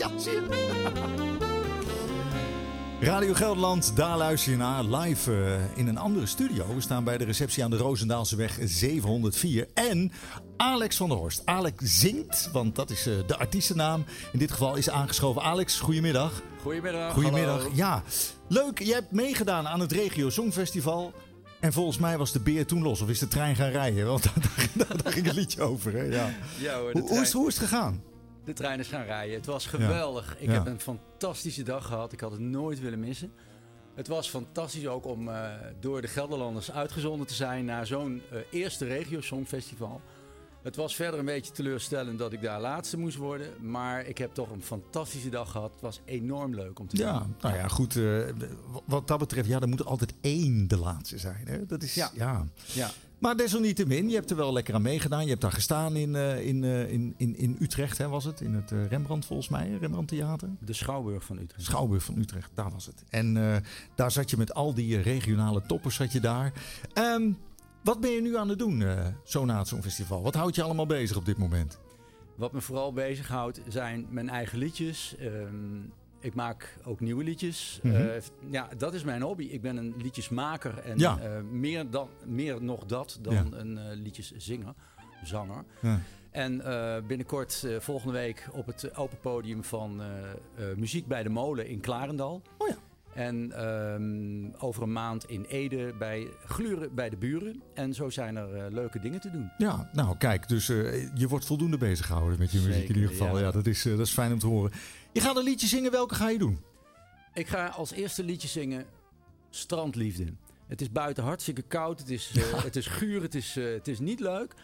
Ja, zie je. Radio Gelderland, daar luister je naar live uh, in een andere studio. We staan bij de receptie aan de Roosendaalseweg 704. En Alex van der Horst. Alex zingt, want dat is uh, de artiestennaam. In dit geval is aangeschoven. Alex, goedemiddag. Goedemiddag. Goedemiddag. Hallo. Ja, leuk. Je hebt meegedaan aan het Regio Songfestival. En volgens mij was de beer toen los, of is de trein gaan rijden? Want daar, daar, daar ging het liedje over. Hè? Ja. ja hoor, hoe, hoe, is, hoe is het gegaan? De trein is gaan rijden. Het was geweldig. Ik heb een fantastische dag gehad. Ik had het nooit willen missen. Het was fantastisch ook om uh, door de Gelderlanders uitgezonden te zijn naar zo'n uh, eerste regio songfestival. Het was verder een beetje teleurstellend dat ik daar laatste moest worden. Maar ik heb toch een fantastische dag gehad. Het was enorm leuk om te doen. Ja, nou ja, goed. Uh, wat dat betreft, ja, er moet er altijd één de laatste zijn. Hè? Dat is, ja. ja. ja. Maar desalniettemin, je hebt er wel lekker aan meegedaan. Je hebt daar gestaan in, uh, in, uh, in, in, in Utrecht, hè, was het? In het uh, Rembrandt volgens mij, Rembrandt Theater. De Schouwburg van Utrecht. Schouwburg van Utrecht, daar was het. En daar zat je met al die regionale toppers zat je daar. Um, wat ben je nu aan het doen, zo na het Songfestival? Wat houdt je allemaal bezig op dit moment? Wat me vooral bezighoudt zijn mijn eigen liedjes. Um, ik maak ook nieuwe liedjes. Mm -hmm. uh, ja, dat is mijn hobby. Ik ben een liedjesmaker en ja. uh, meer, dan, meer nog dat dan ja. een uh, liedjeszinger, zanger. Ja. En binnenkort volgende week op het open podium van Muziek bij de Molen in Klarendal. Oh ja. En um, over een maand in Ede bij Gluren bij de buren. En zo zijn er uh, leuke dingen te doen. Ja, nou kijk, dus uh, je wordt voldoende bezig gehouden met je Zeker, muziek in ieder geval. Ja, ja dat, is, uh, dat is fijn om te horen. Je gaat een liedje zingen, welke ga je doen? Ik ga als eerste liedje zingen Strandliefde. Het is buiten hartstikke koud, het is, ja. het is guur, het is, het is niet leuk.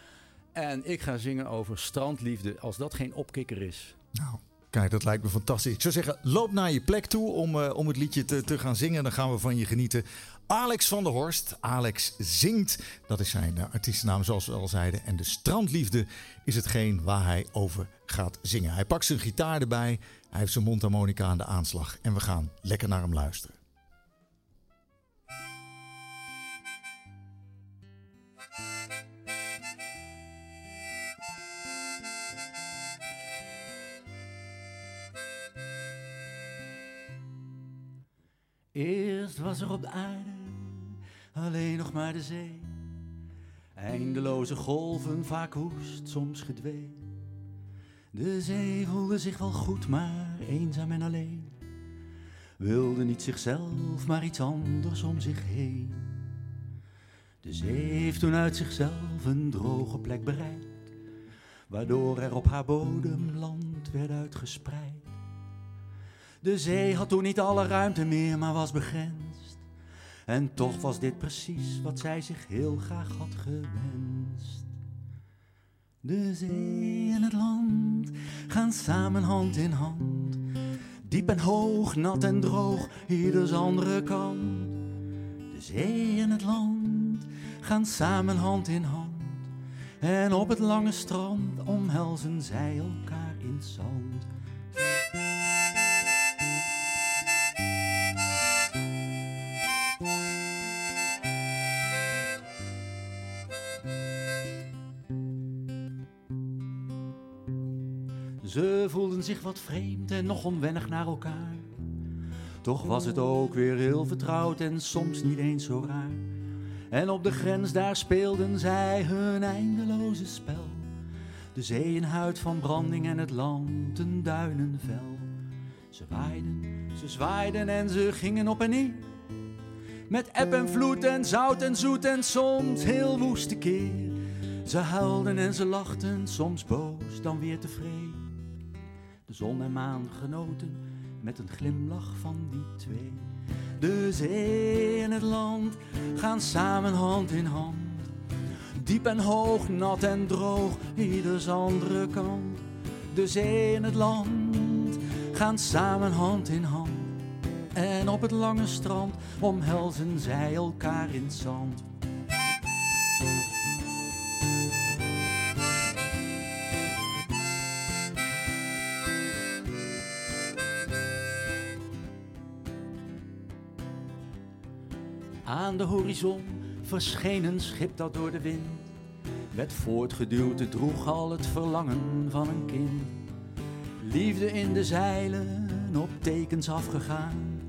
En ik ga zingen over strandliefde, als dat geen opkikker is. Nou, Kijk, dat lijkt me fantastisch. Ik zou zeggen, loop naar je plek toe om, uh, om het liedje te, te gaan zingen. Dan gaan we van je genieten. Alex van der Horst. Alex zingt. Dat is zijn uh, artiestennaam, zoals we al zeiden. En de strandliefde is hetgeen waar hij over gaat zingen. Hij pakt zijn gitaar erbij. Hij heeft zijn mondharmonica aan de aanslag. En we gaan lekker naar hem luisteren. Eerst was er op de aarde alleen nog maar de zee. Eindeloze golven, vaak hoest, soms gedwee. De zee voelde zich wel goed, maar eenzaam en alleen. Wilde niet zichzelf, maar iets anders om zich heen. De zee heeft toen uit zichzelf een droge plek bereikt, waardoor er op haar bodem land werd uitgespreid. De zee had toen niet alle ruimte meer, maar was begrensd. En toch was dit precies wat zij zich heel graag had gewenst. De zee en het land gaan samen hand in hand. Diep en hoog, nat en droog, ieders andere kant. De zee en het land gaan samen hand in hand. En op het lange strand omhelzen zij elkaar in zand. Ze voelden zich wat vreemd en nog onwennig naar elkaar. Toch was het ook weer heel vertrouwd en soms niet eens zo raar. En op de grens daar speelden zij hun eindeloze spel. De zee een huid van branding en het land een duinenvel. Ze waaiden, ze zwaaiden en ze gingen op en neer. Met eb en vloed en zout en zoet en soms heel woeste keer. Ze huilden en ze lachten, soms boos, dan weer tevreden. De zon en maan genoten met een glimlach van die twee. De zee en het land gaan samen hand in hand. Diep en hoog, nat en droog, ieders andere kant. De zee en het land gaan samen hand in hand. En op het lange strand omhelzen zij elkaar in zand. Aan de horizon verscheen een schip dat door de wind werd voortgeduwd. Het droeg al het verlangen van een kind. Liefde in de zeilen, op tekens afgegaan.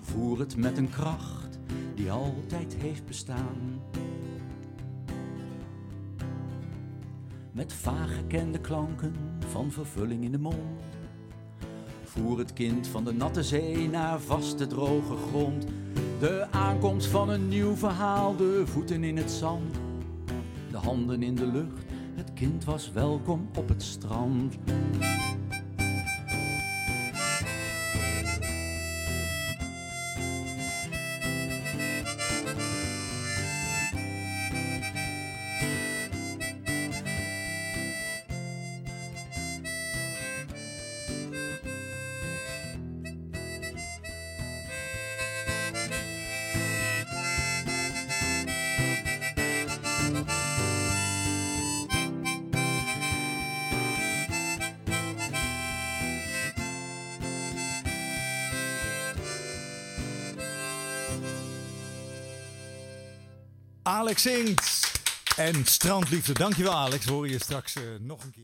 Voer het met een kracht die altijd heeft bestaan. Met vaag gekende klanken van vervulling in de mond. Voer het kind van de natte zee naar vaste droge grond. De aankomst van een nieuw verhaal, de voeten in het zand. De handen in de lucht, het kind was welkom op het strand. Alex zingt. En strandliefde. Dankjewel Alex. Horen je straks uh, nog een keer.